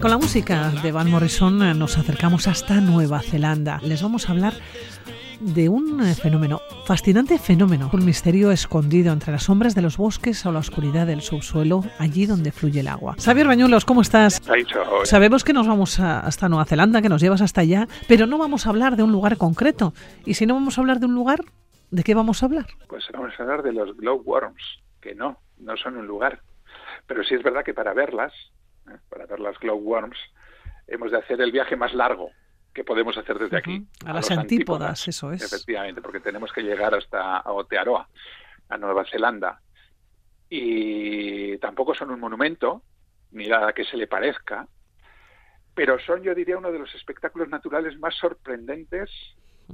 Con la música de Van Morrison eh, nos acercamos hasta Nueva Zelanda. Les vamos a hablar de un eh, fenómeno, fascinante fenómeno, un misterio escondido entre las sombras de los bosques o la oscuridad del subsuelo, allí donde fluye el agua. Xavier Bañuelos, ¿cómo estás? Sabemos que nos vamos hasta Nueva Zelanda, que nos llevas hasta allá, pero no vamos a hablar de un lugar concreto. Y si no vamos a hablar de un lugar, ¿de qué vamos a hablar? Pues vamos a hablar de los glowworms, que no, no son un lugar. Pero sí es verdad que para verlas, ¿eh? para ver las glowworms, hemos de hacer el viaje más largo que podemos hacer desde aquí. A, las antípodas, eso es. Efectivamente, porque tenemos que llegar hasta Aotearoa, a Nueva Zelanda. Y tampoco son un monumento, ni nada que se le parezca, pero son, yo diría, uno de los espectáculos naturales más sorprendentes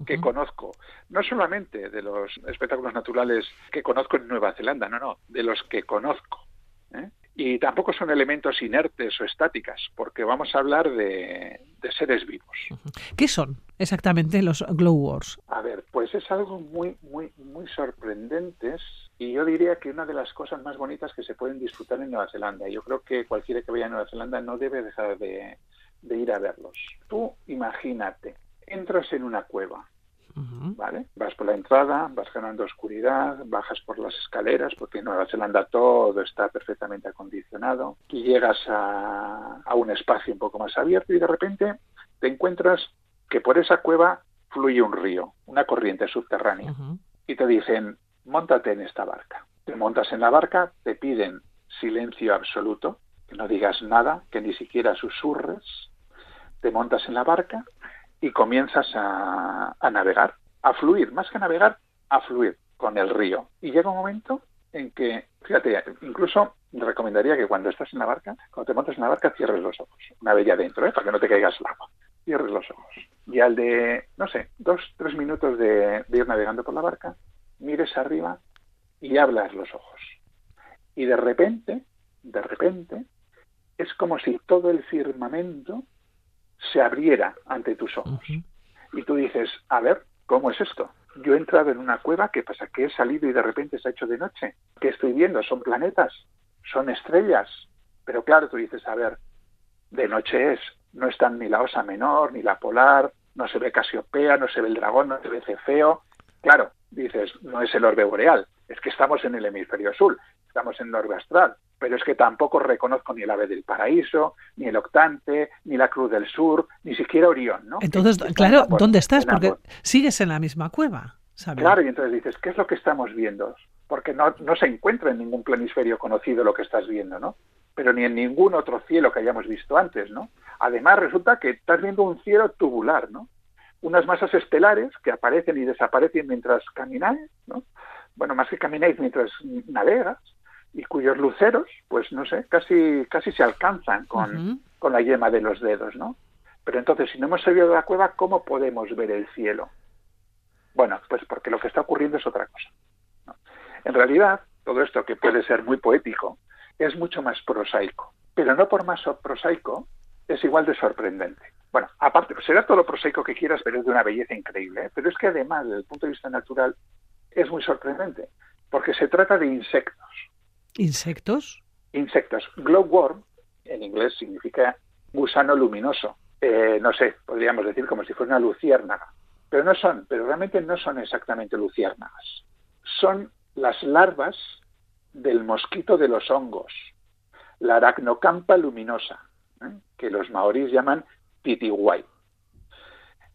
que conozco. No solamente de los espectáculos naturales que conozco en Nueva Zelanda, no, no, de los que conozco. ¿Eh? Y tampoco son elementos inertes o estáticas, porque vamos a hablar de, seres vivos. ¿Qué son exactamente los glow wars? A ver, pues es algo muy, muy, muy sorprendente y yo diría que una de las cosas más bonitas que se pueden disfrutar en Nueva Zelanda. Yo creo que cualquiera que vaya a Nueva Zelanda no debe dejar de ir a verlos. Tú imagínate, entras en una cueva, ¿vale? Vas por la entrada, vas ganando oscuridad, bajas por las escaleras, porque en Nueva Zelanda todo está perfectamente acondicionado, y llegas a, un espacio un poco más abierto y de repente te encuentras que por esa cueva fluye un río, una corriente subterránea, y te dicen, montate en esta barca. Te montas en la barca, te piden silencio absoluto, que no digas nada, que ni siquiera susurres, te montas en la barca y comienzas a, navegar, a fluir, más que navegar, a fluir con el río. Y llega un momento en que, fíjate, incluso recomendaría que cuando estás en la barca, cuando te montas en la barca, cierres los ojos, una vez ya dentro, ¿eh? para que no te caigas al agua. Cierres los ojos. Y al de, no sé, dos, tres minutos de, de ir navegando por la barca, mires arriba y hablas los ojos. Y de repente, de repente, es como si todo el firmamento se abriera ante tus ojos. Y tú dices, a ver, ¿cómo es esto? Yo he entrado en una cueva, ¿qué pasa? ¿Que he salido y de repente se ha hecho de noche? ¿Qué estoy viendo? ¿Son planetas? ¿Son estrellas? Pero claro, tú dices, a ver, de noche es, no están ni la osa menor, ni la polar, no se ve Casiopea, no se ve el dragón, no se ve Cefeo. Claro, dices, no es el orbe boreal, es que estamos en el hemisferio sur, estamos en el orbe astral pero es que tampoco reconozco ni el ave del paraíso, ni el octante, ni la cruz del sur, ni siquiera Orión, ¿no? Entonces, claro, ¿dónde estás? Porque sigues en la misma cueva, Claro, y entonces dices, ¿qué es lo que estamos viendo? Porque no, no se encuentra en ningún planisferio conocido lo que estás viendo, ¿no? Pero ni en ningún otro cielo que hayamos visto antes, ¿no? Además, resulta que estás viendo un cielo tubular, ¿no? Unas masas estelares que aparecen y desaparecen mientras camináis, ¿no? Bueno, más que camináis mientras navegas, y cuyos luceros, pues no sé, casi, casi se alcanzan con, con la yema de los dedos, ¿no? Pero entonces, si no hemos salido de la cueva, ¿cómo podemos ver el cielo? Bueno, pues porque lo que está ocurriendo es otra cosa. En realidad, todo esto que puede ser muy poético es mucho más prosaico, pero no por más prosaico es igual de sorprendente. Bueno, aparte, será todo lo prosaico que quieras, pero es de una belleza increíble. ¿eh? Pero es que además, desde el punto de vista natural, es muy sorprendente, porque se trata de insectos. ¿Insectos? Insectos. Glowworm, en inglés, significa gusano luminoso. Eh, no sé, podríamos decir como si fuera una luciérnaga. Pero no son, pero realmente no son exactamente luciérnagas. Son las larvas del mosquito de los hongos, la aracnocampa luminosa, ¿eh? que los maoríes llaman titiwai.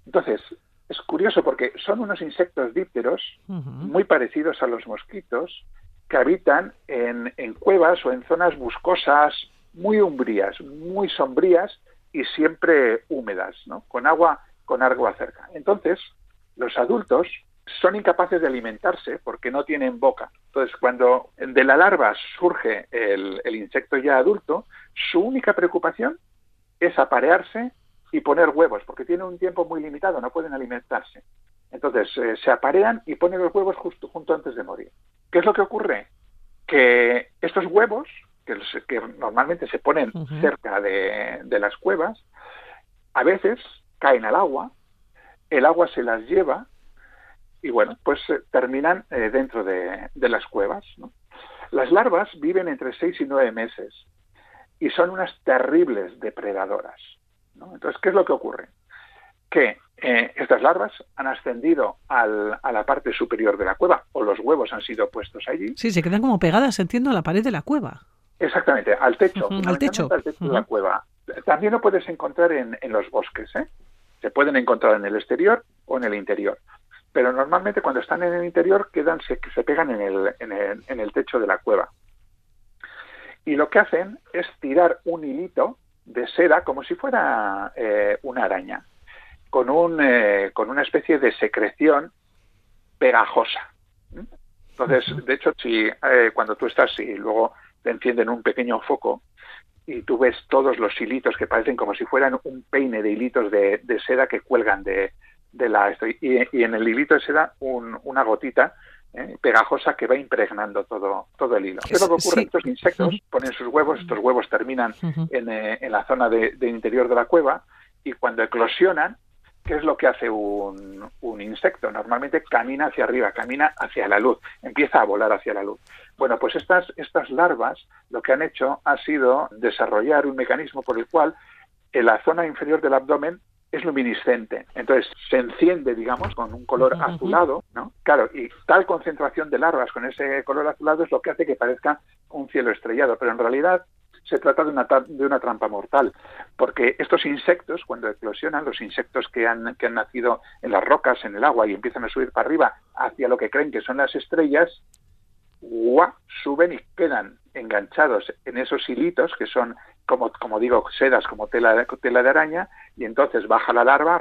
Entonces, es curioso porque son unos insectos dípteros muy parecidos a los mosquitos, que habitan en, cuevas o en zonas boscosas muy umbrías, muy sombrías y siempre húmedas, ¿no? con agua con agua cerca. Entonces, los adultos son incapaces de alimentarse porque no tienen boca. Entonces, cuando de la larva surge el, insecto ya adulto, su única preocupación es aparearse y poner huevos, porque tienen un tiempo muy limitado, no pueden alimentarse. Entonces, eh, se aparean y ponen los huevos justo junto antes de morir. ¿Qué es lo que ocurre? Que estos huevos, que, normalmente se ponen cerca de, las cuevas, a veces caen al agua, el agua se las lleva y bueno, pues eh, terminan eh, dentro de, las cuevas. Las larvas viven entre seis y nueve meses y son unas terribles depredadoras. Entonces, ¿qué es lo que ocurre? Que eh, estas larvas han ascendido al, a la parte superior de la cueva o los huevos han sido puestos allí. Sí, se quedan como pegadas, entiendo, a la pared de la cueva. Exactamente, al techo. al techo. Al techo de la cueva. También lo puedes encontrar en, en los bosques. ¿eh? Se pueden encontrar en el exterior o en el interior. Pero normalmente cuando están en el interior quedan, se, se pegan en el, en, el, en el techo de la cueva. Y lo que hacen es tirar un hilito de seda como si fuera eh, una araña, con, un, eh, con una especie de secreción pegajosa. Entonces, de hecho, si eh, cuando tú estás y luego te encienden un pequeño foco y tú ves todos los hilitos que parecen como si fueran un peine de hilitos de, seda que cuelgan de, de la... Y, y, en el hilito de seda un, una gotita ¿eh? pegajosa que va impregnando todo, todo el hilo. ¿Qué es lo que ocurre? Estos insectos ponen sus huevos, estos huevos terminan en, eh, en, la zona de, interior de la cueva y cuando eclosionan, ¿qué es lo que hace un, un, insecto? Normalmente camina hacia arriba, camina hacia la luz, empieza a volar hacia la luz. Bueno, pues estas, estas larvas lo que han hecho ha sido desarrollar un mecanismo por el cual en la zona inferior del abdomen es luminiscente. Entonces se enciende, digamos, con un color azulado, ¿no? Claro, y tal concentración de larvas con ese color azulado es lo que hace que parezca un cielo estrellado, pero en realidad se trata de una, de una trampa mortal, porque estos insectos, cuando eclosionan, los insectos que han, que han nacido en las rocas, en el agua y empiezan a subir para arriba hacia lo que creen que son las estrellas, ¡guau! suben y quedan enganchados en esos hilitos que son como, como digo, sedas como tela, tela de araña, y entonces baja la larva,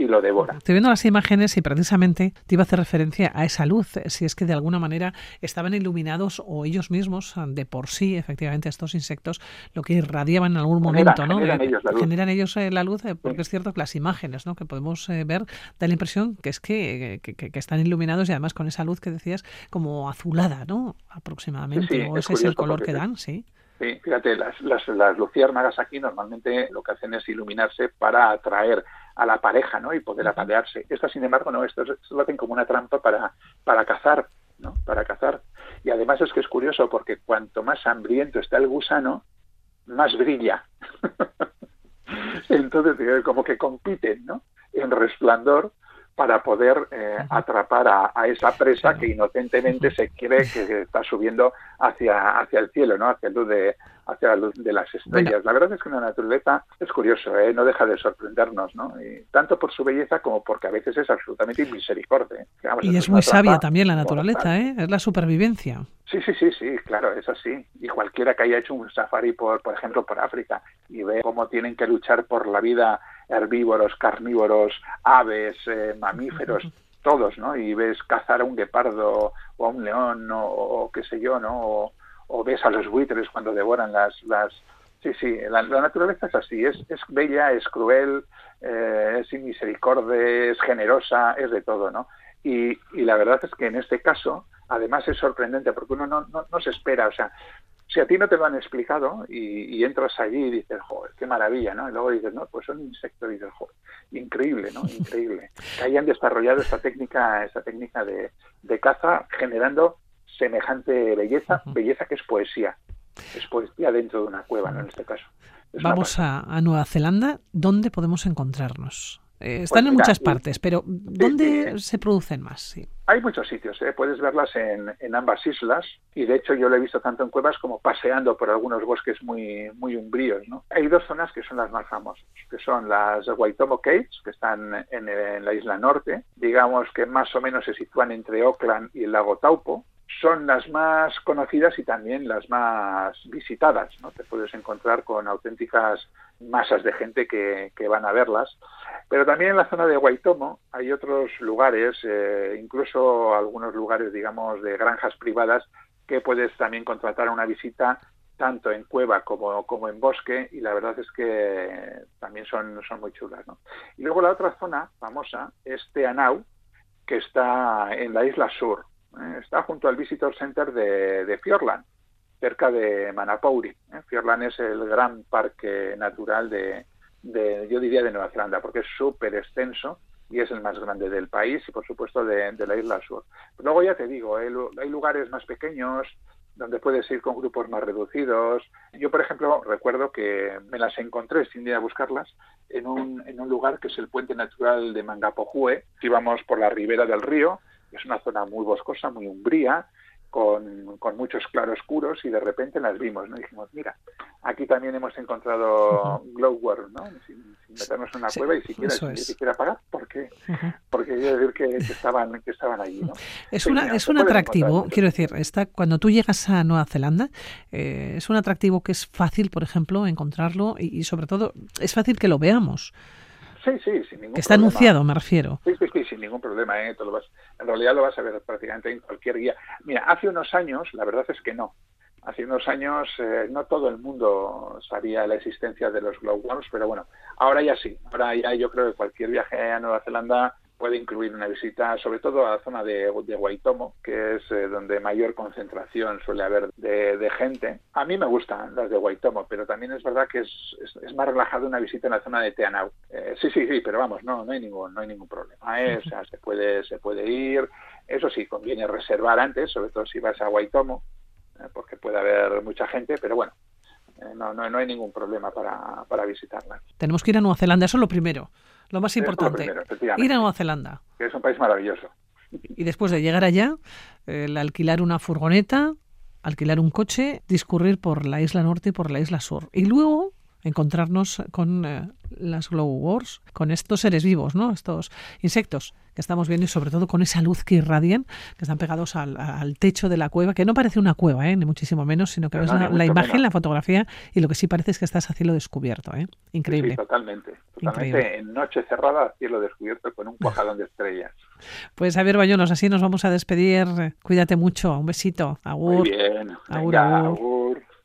y lo devora. Estoy viendo las imágenes y precisamente te iba a hacer referencia a esa luz, si es que de alguna manera estaban iluminados o ellos mismos, de por sí, efectivamente, estos insectos, lo que irradiaban en algún momento, ¿no? Generan ellos la luz. Generan ellos eh, la luz, eh, porque es cierto que las imágenes ¿no? que podemos eh, ver da la impresión que es que, que, están iluminados y además con esa luz que decías como azulada, ¿no? Aproximadamente, o ese es el color que dan, sí. Sí, fíjate, las, las, las, luciérnagas aquí normalmente lo que hacen es iluminarse para atraer a la pareja, ¿no? Y poder apalearse. Estas, sin embargo, no, esto, lo hacen como una trampa para, para cazar, ¿no? Para cazar. Y además es que es curioso porque cuanto más hambriento está el gusano, más brilla. Entonces, eh, como que compiten, ¿no? En resplandor para poder eh, atrapar a, esa presa que inocentemente se cree que está subiendo hacia, hacia el cielo, ¿no? hacia, luz de, hacia la luz de las estrellas. La verdad es que una naturaleza es curioso, ¿eh? no deja de sorprendernos, ¿no? Y tanto por su belleza como porque a veces es absolutamente misericordia. y es, muy sabia también la naturaleza, ¿eh? es la supervivencia. Sí, sí, sí, sí, claro, es así. Y cualquiera que haya hecho un safari, por, por ejemplo, por África y ve cómo tienen que luchar por la vida herbívoros, carnívoros, aves, eh, mamíferos, todos, ¿no? Y ves cazar a un guepardo o a un león o, qué sé yo, ¿no? O, ves a los buitres cuando devoran las... las... Sí, sí, la, naturaleza es así, es, es bella, es cruel, eh, es misericordia, es generosa, es de todo, ¿no? Y, y la verdad es que en este caso, además es sorprendente porque uno no, no, no se espera, o sea, si a ti no te lo han explicado y, entras allí y dices, joder, qué maravilla, ¿no? Y luego dices, no, pues son insectos y dices, joder, increíble, ¿no? Increíble. que hayan desarrollado esta técnica, esta técnica de, caza generando semejante belleza, belleza que es poesía. Es poesía dentro de una cueva, ¿no? En este caso. Vamos a, a Nueva Zelanda. ¿Dónde podemos encontrarnos? Eh, están pues en muchas partes, pero ¿dónde se producen más? Hay muchos sitios, ¿eh? puedes verlas en, en, ambas islas y de hecho yo lo he visto tanto en cuevas como paseando por algunos bosques muy, muy umbríos. ¿no? Hay dos zonas que son las más famosas, que son las Waitomo Caves, que están en, en la isla norte, digamos que más o menos se sitúan entre Auckland y el lago Taupo, son las más conocidas y también las más visitadas. ¿no? Te puedes encontrar con auténticas masas de gente que, que van a verlas. Pero también en la zona de Waitomo hay otros lugares, eh, incluso algunos lugares, digamos, de granjas privadas, que puedes también contratar una visita tanto en cueva como, como en bosque y la verdad es que también son, son muy chulas. ¿no? Y luego la otra zona famosa es Teanau, que está en la isla sur, ¿eh? está junto al Visitor Center de, de Fiordland, cerca de Manapouri. ¿eh? Fiordland es el gran parque natural de, de, yo diría, de Nueva Zelanda, porque es súper extenso y es el más grande del país y, por supuesto, de, la isla sur. luego ya te digo, hay, lugares más pequeños, donde puedes ir con grupos más reducidos. Yo, por ejemplo, recuerdo que me las encontré sin ir a buscarlas en un, en un lugar que es el puente natural de Mangapojue. Íbamos por la ribera del río, es una zona muy boscosa, muy umbría, con, con, muchos claroscuros y de repente las vimos, ¿no? dijimos, mira, aquí también hemos encontrado glowworm, ¿no? Sin, meternos en una cueva y siquiera, ni siquiera pagar, ¿por qué? Porque quiere decir que, estaban, que estaban allí, ¿no? Es, una, es un atractivo, quiero decir, está, cuando tú llegas a Nueva Zelanda, eh, es un atractivo que es fácil, por ejemplo, encontrarlo y, y sobre todo es fácil que lo veamos. Sí, sí, sin ningún Que está anunciado, me refiero. Sí, sí, sí, sin ningún problema. ¿eh? Lo vas, en realidad lo vas a ver prácticamente en cualquier guía. Mira, hace unos años, la verdad es que no. Hace unos años eh, no todo el mundo sabía la existencia de los glowworms, pero bueno, ahora ya sí. Ahora ya yo creo que cualquier viaje a Nueva Zelanda puede incluir una visita, sobre todo a la zona de, de Waitomo, que es eh, donde mayor concentración suele haber de, gente. A mí me gustan las de Waitomo, pero también es verdad que es, es, más relajado una visita en la zona de Teanau. Eh, sí, sí, sí, pero vamos, no, no hay ningún, no hay ningún problema. ¿eh? O sea, se puede, se puede ir. Eso sí, conviene reservar antes, sobre todo si vas a Waitomo, porque puede haber mucha gente, pero bueno, no, no, no hay ningún problema para, para visitarla. Tenemos que ir a Nueva Zelanda, eso es lo primero. Lo más importante, ir a Nueva Zelanda. Que es un país maravilloso. Y después de llegar allá, el alquilar una furgoneta, alquilar un coche, discurrir por la isla norte y por la isla sur. Y luego encontrarnos con eh, las glow wars, con estos seres vivos, ¿no? Estos insectos que estamos viendo y sobre todo con esa luz que irradian, que están pegados al, techo de la cueva, que no parece una cueva, ¿eh? ni muchísimo menos, sino que ves la, imagen, la fotografía y lo que sí parece es que estás a cielo descubierto. ¿eh? Increíble. totalmente. Totalmente en noche cerrada, cielo descubierto con un cuajalón de estrellas. Pues Javier Bayonos, así nos vamos a despedir. Cuídate mucho. Un besito. Agur. Muy bien. agur.